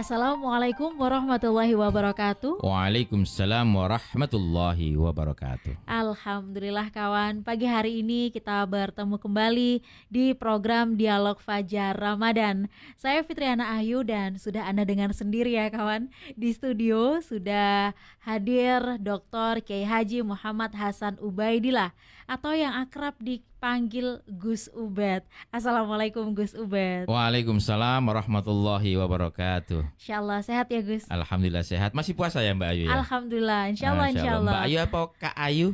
Assalamualaikum warahmatullahi wabarakatuh. Waalaikumsalam warahmatullahi wabarakatuh. Alhamdulillah kawan, pagi hari ini kita bertemu kembali di program Dialog Fajar Ramadan. Saya Fitriana Ayu dan sudah Anda dengar sendiri ya kawan. Di studio sudah hadir Dr. Kiai Haji Muhammad Hasan Ubaidillah atau yang akrab dipanggil Gus Ubed. Assalamualaikum Gus Ubed. Waalaikumsalam warahmatullahi wabarakatuh. Insya Allah sehat ya Gus. Alhamdulillah sehat. Masih puasa ya Mbak Ayu ya? Alhamdulillah, insya Allah, insya Allah. Mbak Ayu apa Kak Ayu?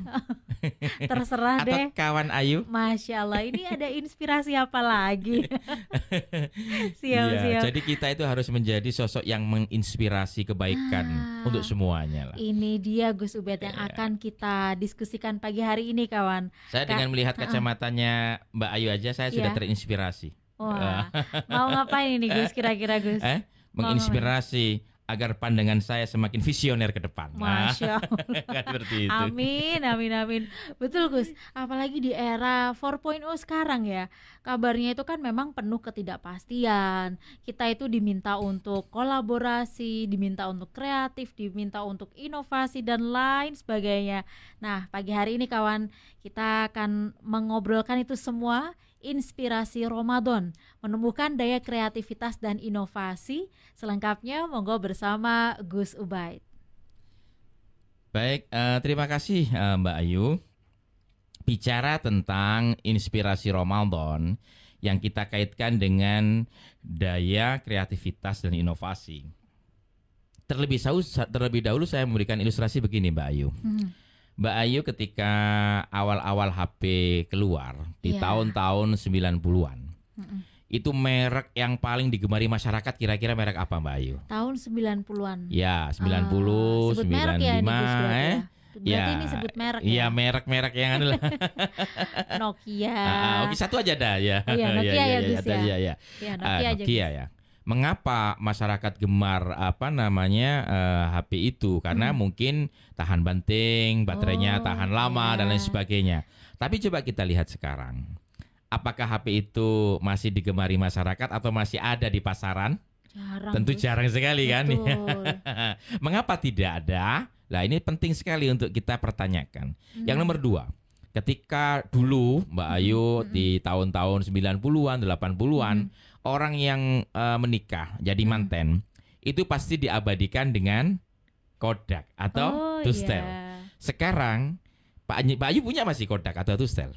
Terserah Atau deh. kawan Ayu? Masya Allah, ini ada inspirasi apa lagi? siap, Iya, siap. Jadi kita itu harus menjadi sosok yang menginspirasi kebaikan Ah. untuk semuanya lah. Ini dia Gus Ubed yang Iya. akan kita diskusikan pagi hari ini kawan. Saya Kak, dengan melihat uh-uh. Kacamatanya Mbak Ayu aja saya sudah Iya. terinspirasi. Wah, mau ngapain ini Gus kira-kira Gus? Eh? Menginspirasi agar pandangan saya semakin visioner ke depan. Masya Allah. kan seperti itu. Amin, amin, amin. Betul Gus. Apalagi di era 4.0 sekarang ya. Kabarnya itu kan memang penuh ketidakpastian. Kita itu diminta untuk kolaborasi, diminta untuk kreatif, diminta untuk inovasi dan lain sebagainya. Nah, pagi hari ini kawan, kita akan mengobrolkan itu semua inspirasi Ramadan, menumbuhkan daya kreativitas dan inovasi. Selengkapnya monggo bersama Gus Ubaid. Baik, eh, terima kasih eh, Mbak Ayu. Bicara tentang inspirasi Ramadan yang kita kaitkan dengan daya kreativitas dan inovasi. Terlebih, terlebih dahulu saya memberikan ilustrasi begini Mbak Ayu. Hmm. Mbak Ayu ketika awal-awal HP keluar di Iya. tahun-tahun 90-an. Mm-mm. Itu merek yang paling digemari masyarakat kira-kira merek apa Mbak Ayu? tahun 90-an. Ya, 90, Ah, sebut merek ya 95, berarti eh? ya. Berarti Ya, ini sebut merek Iya, ya. merek-merek yang anu lah. Nokia. Ah, ah, Oke, satu aja dah ya. Oh iya, Nokia ya, ada, ya. Iya, iya. Ya, Ah, Nokia aja. Nokia ya. Mengapa masyarakat gemar apa namanya eh, HP itu? Karena Hmm. mungkin tahan banting, baterainya Oh, tahan lama dan lain sebagainya. Tapi coba kita lihat sekarang. Apakah HP itu masih digemari masyarakat atau masih ada di pasaran? Jarang. Tentu Gus. jarang sekali kan. Mengapa tidak ada? Nah ini penting sekali untuk kita pertanyakan. Yang Hmm. nomor dua, ketika dulu Mbak Ayu Mm-mm. di tahun-tahun 90-an, 80-an, Hmm. Orang yang eh, menikah jadi Mm. manten itu pasti diabadikan dengan Kodak atau oh, Tustel. Iya. Sekarang Pak Ayu, Pak Ayu punya masih Kodak atau Tustel?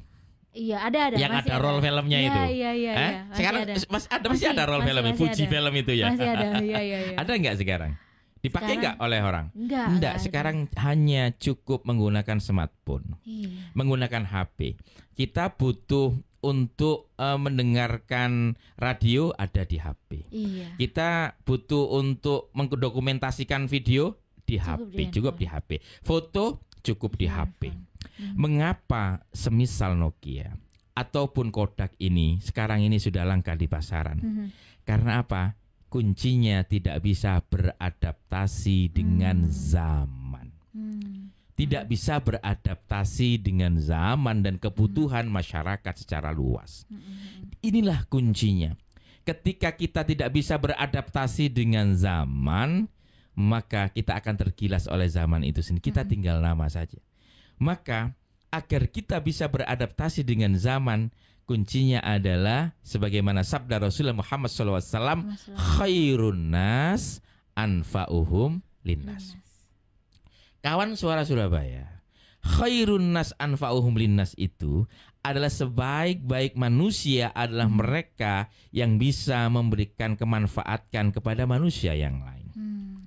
Iya, ada ada yang masih ada roll filmnya Iya, itu. Iya, iya, Eh? iya. Masih Sekarang ada. mas, ada masih, Masih, ada roll masih Fuji ada. film itu ya. Masih ada. Iya, iya, iya. ada nggak sekarang? Dipakai Sekarang- nggak oleh orang? Enggak. Enggak, enggak ada. sekarang hanya cukup menggunakan smartphone, Iya. menggunakan HP. Kita butuh untuk eh, mendengarkan radio ada di HP. Iya. Kita butuh untuk mendokumentasikan video di Cukup HP, di cukup di HP. Foto cukup di HP. Mengapa semisal Nokia ataupun Kodak ini sekarang ini sudah langka di pasaran? Mhm. Karena apa? Kuncinya tidak bisa beradaptasi dengan Hmm. zaman. Hmm. Tidak bisa beradaptasi dengan zaman dan kebutuhan masyarakat secara luas. Inilah kuncinya. Ketika kita tidak bisa beradaptasi dengan zaman, maka kita akan tergilas oleh zaman itu sendiri. Kita Mm-mm. tinggal nama saja. Maka agar kita bisa beradaptasi dengan zaman, kuncinya adalah sebagaimana sabda Rasulullah Muhammad SAW, khairun nas anfa'uhum linnas. lunas. Kawan suara Surabaya, khairun nas anfa'uhum linnas itu adalah sebaik-baik manusia adalah mereka yang bisa memberikan kemanfaatkan kepada manusia yang lain. Hmm.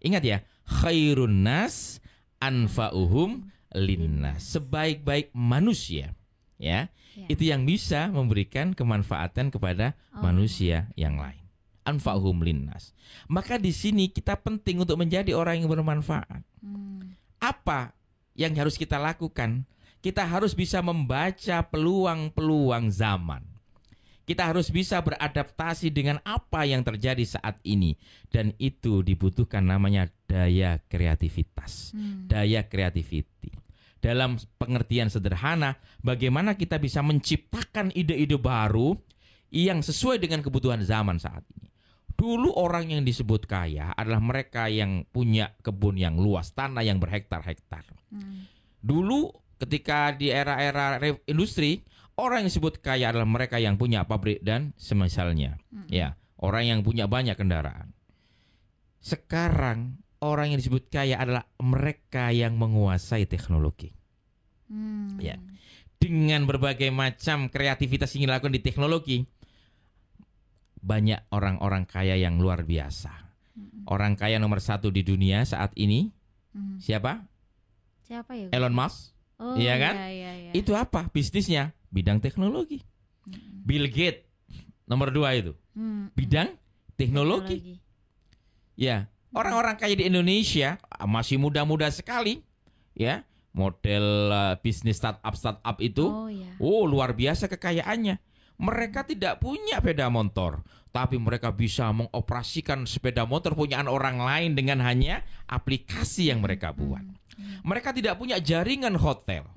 Ingat ya, khairun nas anfa'uhum linnas. Sebaik-baik manusia, ya. Ya. Itu yang bisa memberikan kemanfaatan kepada Oh. manusia yang lain. Anfa'uhum linnas. Maka di sini kita penting untuk menjadi orang yang bermanfaat. Hmm. Apa yang harus kita lakukan? Kita harus bisa membaca peluang-peluang zaman. Kita harus bisa beradaptasi dengan apa yang terjadi saat ini dan itu dibutuhkan namanya daya kreativitas, Hmm. daya creativity. Dalam pengertian sederhana, bagaimana kita bisa menciptakan ide-ide baru yang sesuai dengan kebutuhan zaman saat ini. Dulu orang yang disebut kaya adalah mereka yang punya kebun yang luas, tanah yang berhektar-hektar. Hmm. Dulu ketika di era-era industri, orang yang disebut kaya adalah mereka yang punya pabrik dan semisalnya. Hmm. Ya, orang yang punya banyak kendaraan. Sekarang orang yang disebut kaya adalah mereka yang menguasai teknologi. Hmm. Ya. Dengan berbagai macam kreativitas yang dilakukan di teknologi, banyak orang-orang kaya yang luar biasa. Orang kaya nomor satu di dunia saat ini Hmm. siapa? Siapa ya? Elon Musk. Oh, iya kan? Iya, iya, iya. Itu apa? Bisnisnya bidang teknologi. Hmm. Bill Gates nomor dua itu Hmm. bidang teknologi. Ya, orang-orang kaya di Indonesia masih muda-muda sekali, ya. Model uh, bisnis startup startup itu, Oh iya. oh luar biasa kekayaannya. Mereka tidak punya sepeda motor, tapi mereka bisa mengoperasikan sepeda motor punyaan orang lain dengan hanya aplikasi yang mereka buat. Mereka tidak punya jaringan hotel,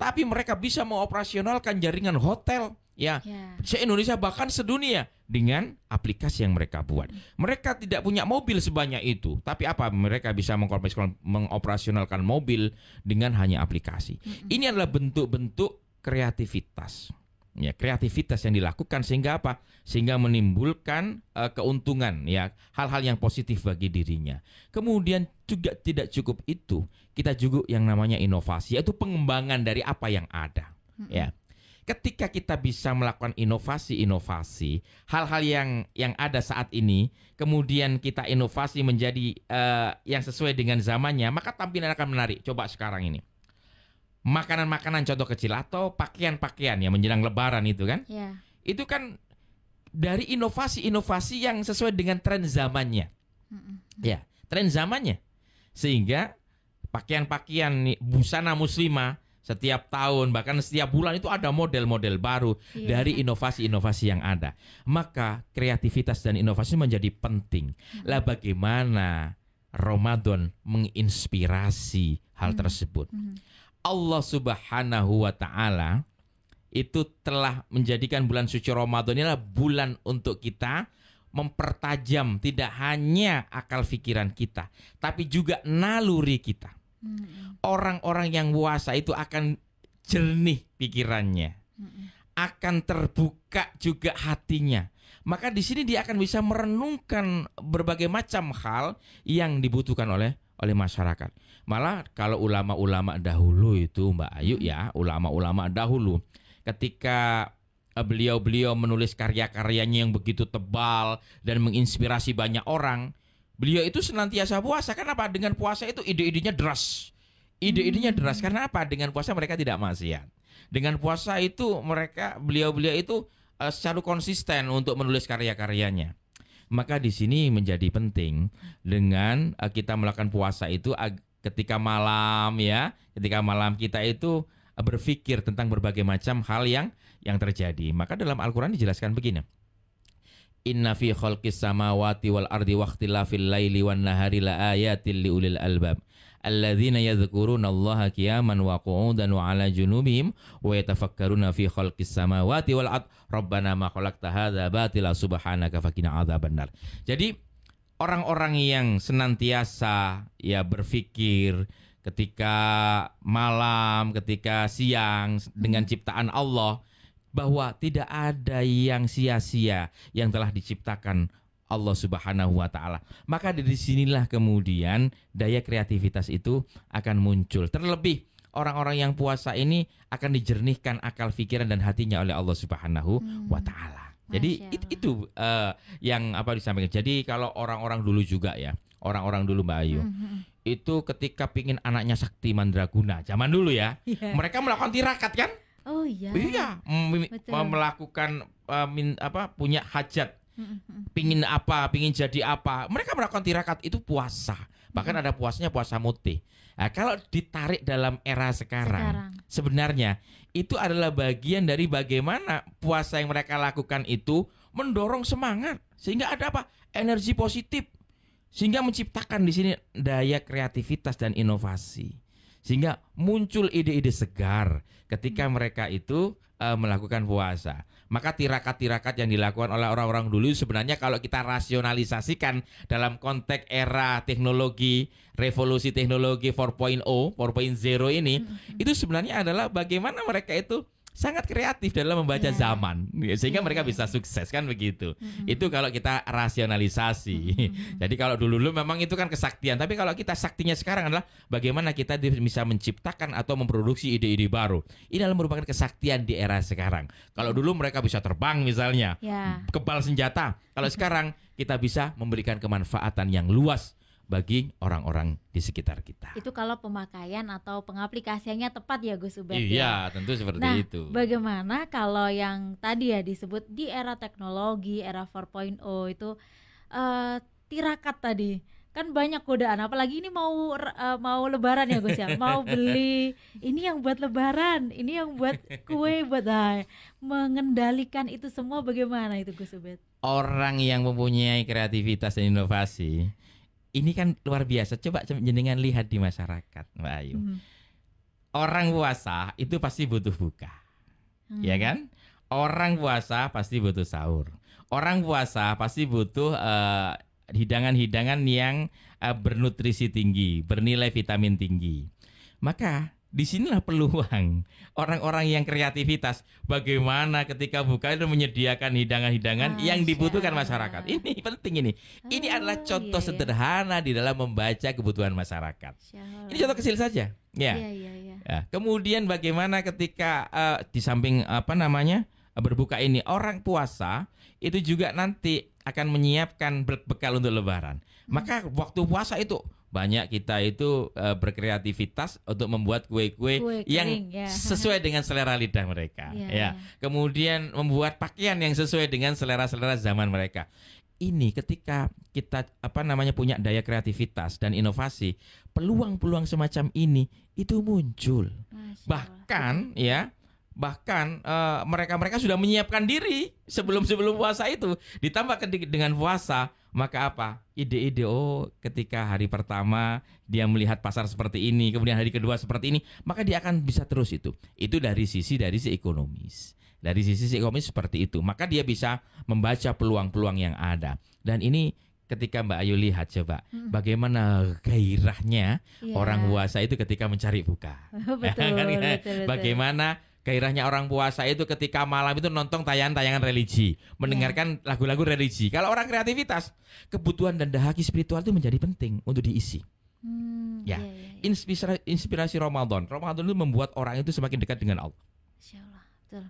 tapi mereka bisa mengoperasionalkan jaringan hotel, ya Ya. se-Indonesia bahkan sedunia dengan aplikasi yang mereka buat. Mereka tidak punya mobil sebanyak itu, tapi apa? Mereka bisa mengoperasional- mengoperasionalkan mobil dengan hanya aplikasi. Ini adalah bentuk-bentuk kreativitas. Ya, kreativitas yang dilakukan sehingga apa? Sehingga menimbulkan eh, keuntungan ya, hal-hal yang positif bagi dirinya. Kemudian juga tidak cukup itu, kita juga yang namanya inovasi, yaitu pengembangan dari apa yang ada. Mm-mm. Ya. Ketika kita bisa melakukan inovasi-inovasi, hal-hal yang yang ada saat ini, kemudian kita inovasi menjadi eh, yang sesuai dengan zamannya, maka tampilan akan menarik. Coba sekarang ini. Makanan-makanan contoh kecil atau pakaian-pakaian yang menjelang lebaran itu kan, Ya. itu kan dari inovasi-inovasi yang sesuai dengan tren zamannya Mm-mm. tren zamannya. Sehingga pakaian-pakaian busana muslimah setiap tahun bahkan setiap bulan itu ada model-model baru Iya. dari inovasi-inovasi yang ada. Maka kreativitas dan inovasi menjadi penting. Lah bagaimana Ramadan menginspirasi hal Hmm. tersebut? Mhm. Allah Subhanahu wa taala itu telah menjadikan bulan suci Ramadan ini adalah bulan untuk kita mempertajam tidak hanya akal pikiran kita, tapi juga naluri kita. Orang-orang yang puasa itu akan jernih pikirannya, akan terbuka juga hatinya. Maka di sini dia akan bisa merenungkan berbagai macam hal yang dibutuhkan oleh oleh masyarakat. Malah kalau ulama-ulama dahulu itu Mbak Ayu Hmm. ya, ulama-ulama dahulu ketika eh, beliau-beliau menulis karya-karyanya yang begitu tebal dan menginspirasi banyak orang, beliau itu senantiasa puasa. Kenapa? Dengan puasa itu ide-idenya deras. Ide-idenya Hmm. deras karena apa? Dengan puasa mereka tidak maksiat. Dengan puasa itu mereka beliau-beliau itu eh, secara konsisten untuk menulis karya-karyanya. Maka di sini menjadi penting dengan eh, kita melakukan puasa itu ag- ketika malam ya, ketika malam kita itu eh, berpikir tentang berbagai macam hal yang yang terjadi. Maka dalam Al-Qur'an dijelaskan begini. Inna fi khalqis samawati wal ardi wa ikhtilafil laili wan nahari la ayatil liulil albab. Alladzina yadhkuruna Allaha qiyaman wa qu'udan wa 'ala junubihim wa yatafakkaruna fi khalqis samawati wal ard. Rabbana ma khalaqta hadza batila subhanaka faqina adzabannar. Jadi orang-orang yang senantiasa ya berpikir ketika malam, ketika siang dengan ciptaan Allah bahwa tidak ada yang sia-sia yang telah diciptakan Allah Subhanahu wa taala. Maka dari sinilah kemudian daya kreativitas itu akan muncul. Terlebih orang-orang yang puasa ini akan dijernihkan akal pikiran dan hatinya oleh Allah Subhanahu wa Hmm. taala. Jadi it- itu eh, yang apa disampaikan. Jadi kalau orang-orang dulu juga ya, orang-orang dulu Mbak Ayu, Mhm. itu ketika pingin anaknya sakti mandraguna, zaman dulu ya, Iya. mereka melakukan tirakat kan? Oh iya. Iya, Betul. melakukan eh, min- apa punya hajat. Pingin apa, pingin jadi apa. Mereka melakukan tirakat itu puasa. Bahkan ada puasanya puasa mutih. Nah, kalau ditarik dalam era sekarang, Sekarang. sebenarnya itu adalah bagian dari bagaimana puasa yang mereka lakukan itu mendorong semangat sehingga ada apa? Energi positif. Sehingga menciptakan di sini daya kreativitas dan inovasi. Sehingga muncul ide-ide segar ketika mereka itu uh, melakukan puasa. Maka tirakat-tirakat yang dilakukan oleh orang-orang dulu sebenarnya kalau kita rasionalisasikan dalam konteks era teknologi, revolusi teknologi 4.0, 4.0 ini, mm-hmm. itu sebenarnya adalah bagaimana mereka itu sangat kreatif dalam membaca yeah. zaman ya, sehingga mereka iya. bisa sukses kan begitu. Mm-hmm. Itu kalau kita rasionalisasi. Mm-hmm. Jadi kalau dulu-dulu memang itu kan kesaktian, tapi kalau kita saktinya sekarang adalah bagaimana kita bisa menciptakan atau memproduksi ide-ide baru. Ini adalah merupakan kesaktian di era sekarang. Kalau dulu mereka bisa terbang misalnya, yeah. kebal senjata. Kalau sekarang kita bisa memberikan kemanfaatan yang luas bagi orang-orang di sekitar kita. Itu kalau pemakaian atau pengaplikasiannya tepat ya Gus Ubed Iya, ya? tentu seperti nah, itu. bagaimana kalau yang tadi ya disebut di era teknologi, era 4.0 itu uh, tirakat tadi kan banyak godaan apalagi ini mau uh, mau lebaran ya Gus ya mau beli ini yang buat lebaran ini yang buat kue buat nah, mengendalikan itu semua bagaimana itu Gus Ubed orang yang mempunyai kreativitas dan inovasi ini kan luar biasa. Coba jenengan lihat di masyarakat, Mbak Ayu. Hmm. Orang puasa itu pasti butuh buka. Hmm. Ya kan? Orang puasa pasti butuh sahur. Orang puasa pasti butuh uh, hidangan-hidangan yang uh, bernutrisi tinggi, bernilai vitamin tinggi. Maka di sinilah peluang orang-orang yang kreativitas. Bagaimana ketika buka itu menyediakan hidangan-hidangan ah, yang dibutuhkan masyarakat. Ini penting ini. Oh, ini adalah contoh iya, iya. sederhana di dalam membaca kebutuhan masyarakat. Ini contoh kecil saja. Ya. Iya, iya, iya. ya kemudian bagaimana ketika uh, di samping apa namanya berbuka ini orang puasa itu juga nanti akan menyiapkan bekal untuk lebaran hmm. maka waktu puasa itu banyak kita itu uh, berkreativitas untuk membuat kue-kue yang ya. sesuai dengan selera lidah mereka ya, ya. ya. Kemudian membuat pakaian yang sesuai dengan selera-selera zaman mereka. Ini ketika kita apa namanya punya daya kreativitas dan inovasi, peluang-peluang semacam ini itu muncul. Bahkan ya bahkan uh, mereka-mereka sudah menyiapkan diri sebelum sebelum puasa itu. Ditambah dengan puasa maka apa? Ide-ide oh ketika hari pertama dia melihat pasar seperti ini kemudian hari kedua seperti ini maka dia akan bisa terus itu. Itu dari sisi dari si ekonomis. Dari sisi si ekonomis seperti itu. Maka dia bisa membaca peluang-peluang yang ada. Dan ini ketika Mbak Ayu lihat coba hmm. bagaimana gairahnya yeah. orang puasa itu ketika mencari buka. Betul, kan, betul, betul, bagaimana gairahnya orang puasa itu ketika malam itu nonton tayangan-tayangan religi, mendengarkan iya. lagu-lagu religi. Kalau orang kreativitas, kebutuhan dan dahaki spiritual itu menjadi penting untuk diisi. Hmm, ya, iya, iya, iya. inspirasi inspirasi Ramadan. Ramadan itu membuat orang itu semakin dekat dengan Allah. betul.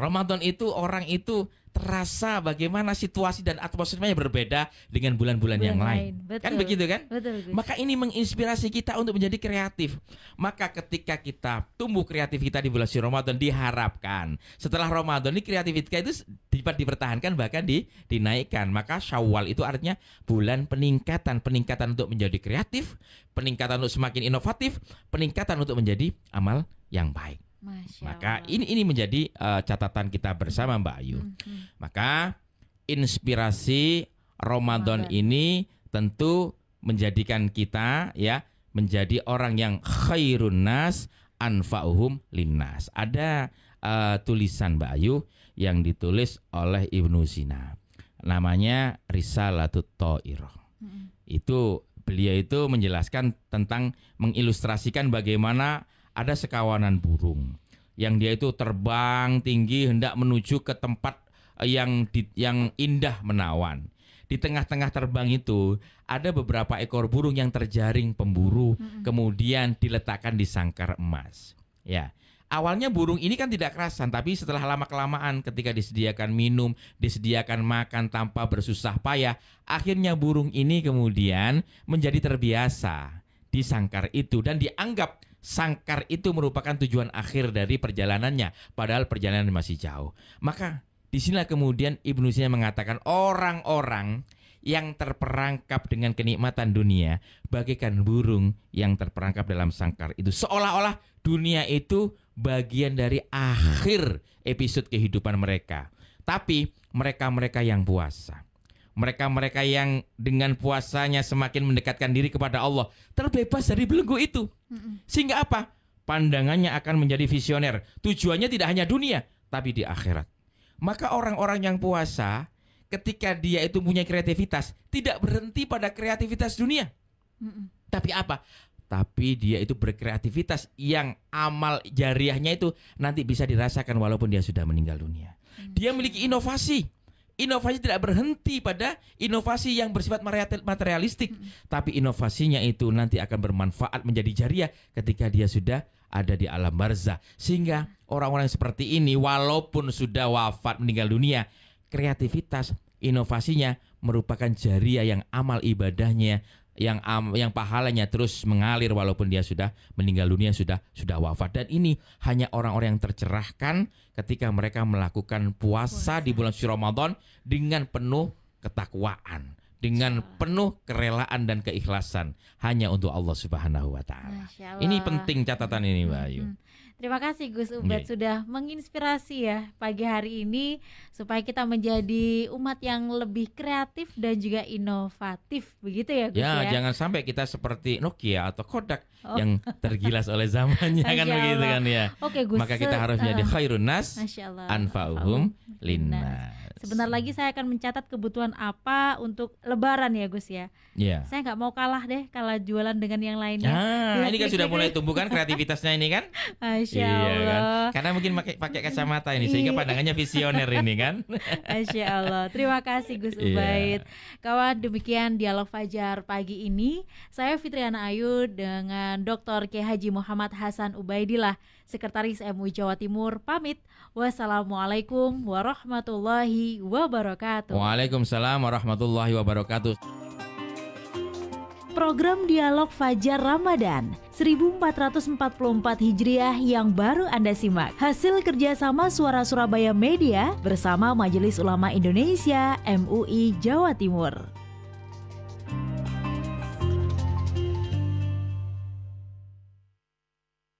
Ramadan itu orang itu terasa bagaimana situasi dan atmosfernya berbeda dengan bulan-bulan yang lain. lain. Betul. Kan begitu kan? Betul, Maka ini menginspirasi kita untuk menjadi kreatif. Maka ketika kita tumbuh kreatif kita di bulan Ramadan diharapkan setelah Ramadan ini kreativitas itu dapat dipertahankan bahkan di, dinaikkan. Maka Syawal itu artinya bulan peningkatan, peningkatan untuk menjadi kreatif, peningkatan untuk semakin inovatif, peningkatan untuk menjadi amal yang baik. Masya Maka ini ini menjadi uh, catatan kita bersama Mbak Ayu. Hmm, hmm. Maka inspirasi Ramadan, Ramadan ini tentu menjadikan kita ya menjadi orang yang khairun nas anfa'uhum linnas. Ada uh, tulisan Mbak Ayu yang ditulis oleh Ibnu Sina. Namanya Risalatut Ta'irah. Hmm. Itu beliau itu menjelaskan tentang mengilustrasikan bagaimana ada sekawanan burung yang dia itu terbang tinggi hendak menuju ke tempat eh, yang di, yang indah menawan. Di tengah-tengah terbang itu ada beberapa ekor burung yang terjaring pemburu, mm-hmm. kemudian diletakkan di sangkar emas. Ya, awalnya burung ini kan tidak kerasan, tapi setelah lama kelamaan ketika disediakan minum, disediakan makan tanpa bersusah payah, akhirnya burung ini kemudian menjadi terbiasa di sangkar itu dan dianggap sangkar itu merupakan tujuan akhir dari perjalanannya, padahal perjalanan masih jauh. Maka di sinilah kemudian Ibnu Sina mengatakan orang-orang yang terperangkap dengan kenikmatan dunia bagaikan burung yang terperangkap dalam sangkar itu seolah-olah dunia itu bagian dari akhir episode kehidupan mereka. Tapi mereka-mereka yang puasa, mereka-mereka yang dengan puasanya semakin mendekatkan diri kepada Allah terbebas dari belenggu itu. Sehingga apa? Pandangannya akan menjadi visioner. Tujuannya tidak hanya dunia, tapi di akhirat. Maka orang-orang yang puasa ketika dia itu punya kreativitas tidak berhenti pada kreativitas dunia. Mm-mm. Tapi apa? Tapi dia itu berkreativitas yang amal jariahnya itu nanti bisa dirasakan walaupun dia sudah meninggal dunia. Dia memiliki inovasi. Inovasi tidak berhenti pada inovasi yang bersifat material- materialistik, tapi inovasinya itu nanti akan bermanfaat menjadi jariah ketika dia sudah ada di alam barzah. Sehingga orang-orang seperti ini walaupun sudah wafat meninggal dunia, kreativitas, inovasinya merupakan jariah yang amal ibadahnya yang am, yang pahalanya terus mengalir walaupun dia sudah meninggal dunia sudah sudah wafat dan ini hanya orang-orang yang tercerahkan ketika mereka melakukan puasa, Puasa. di bulan suci Ramadan dengan penuh ketakwaan dengan penuh kerelaan dan keikhlasan hanya untuk Allah Subhanahu wa taala. Ini penting catatan ini Mbak Ayu. Mhm. Terima kasih Gus Ubed Nggih. sudah menginspirasi ya pagi hari ini supaya kita menjadi umat yang lebih kreatif dan juga inovatif begitu ya Gus Ya, ya. jangan sampai kita seperti Nokia atau Kodak Oh. yang tergilas oleh zamannya kan begitu kan ya. Oke Gus. Maka kita harus eh, khairun nas anfa'uhum linnas. Sebentar lagi saya akan mencatat kebutuhan apa untuk Lebaran ya Gus ya. Ya. Saya nggak mau kalah deh kalau jualan dengan yang lainnya. Ah, ini kan sudah mulai tumbuh kan kreativitasnya ini kan? Masya Iya kan? Allah. Karena mungkin pakai pakai kacamata ini sehingga Iya. pandangannya visioner ini kan. Masya Allah. Terima kasih Gus Iya. Ubaid. Kawan, demikian dialog Fajar pagi ini. Saya Fitriana Ayu dengan Dr. Kiai Haji Muhammad Hasan Ubaidillah, Sekretaris MUI Jawa Timur, pamit. Wassalamualaikum warahmatullahi wabarakatuh. Waalaikumsalam warahmatullahi wabarakatuh. Program Dialog Fajar Ramadan 1444 Hijriah yang baru Anda simak. Hasil kerjasama Suara Surabaya Media bersama Majelis Ulama Indonesia MUI Jawa Timur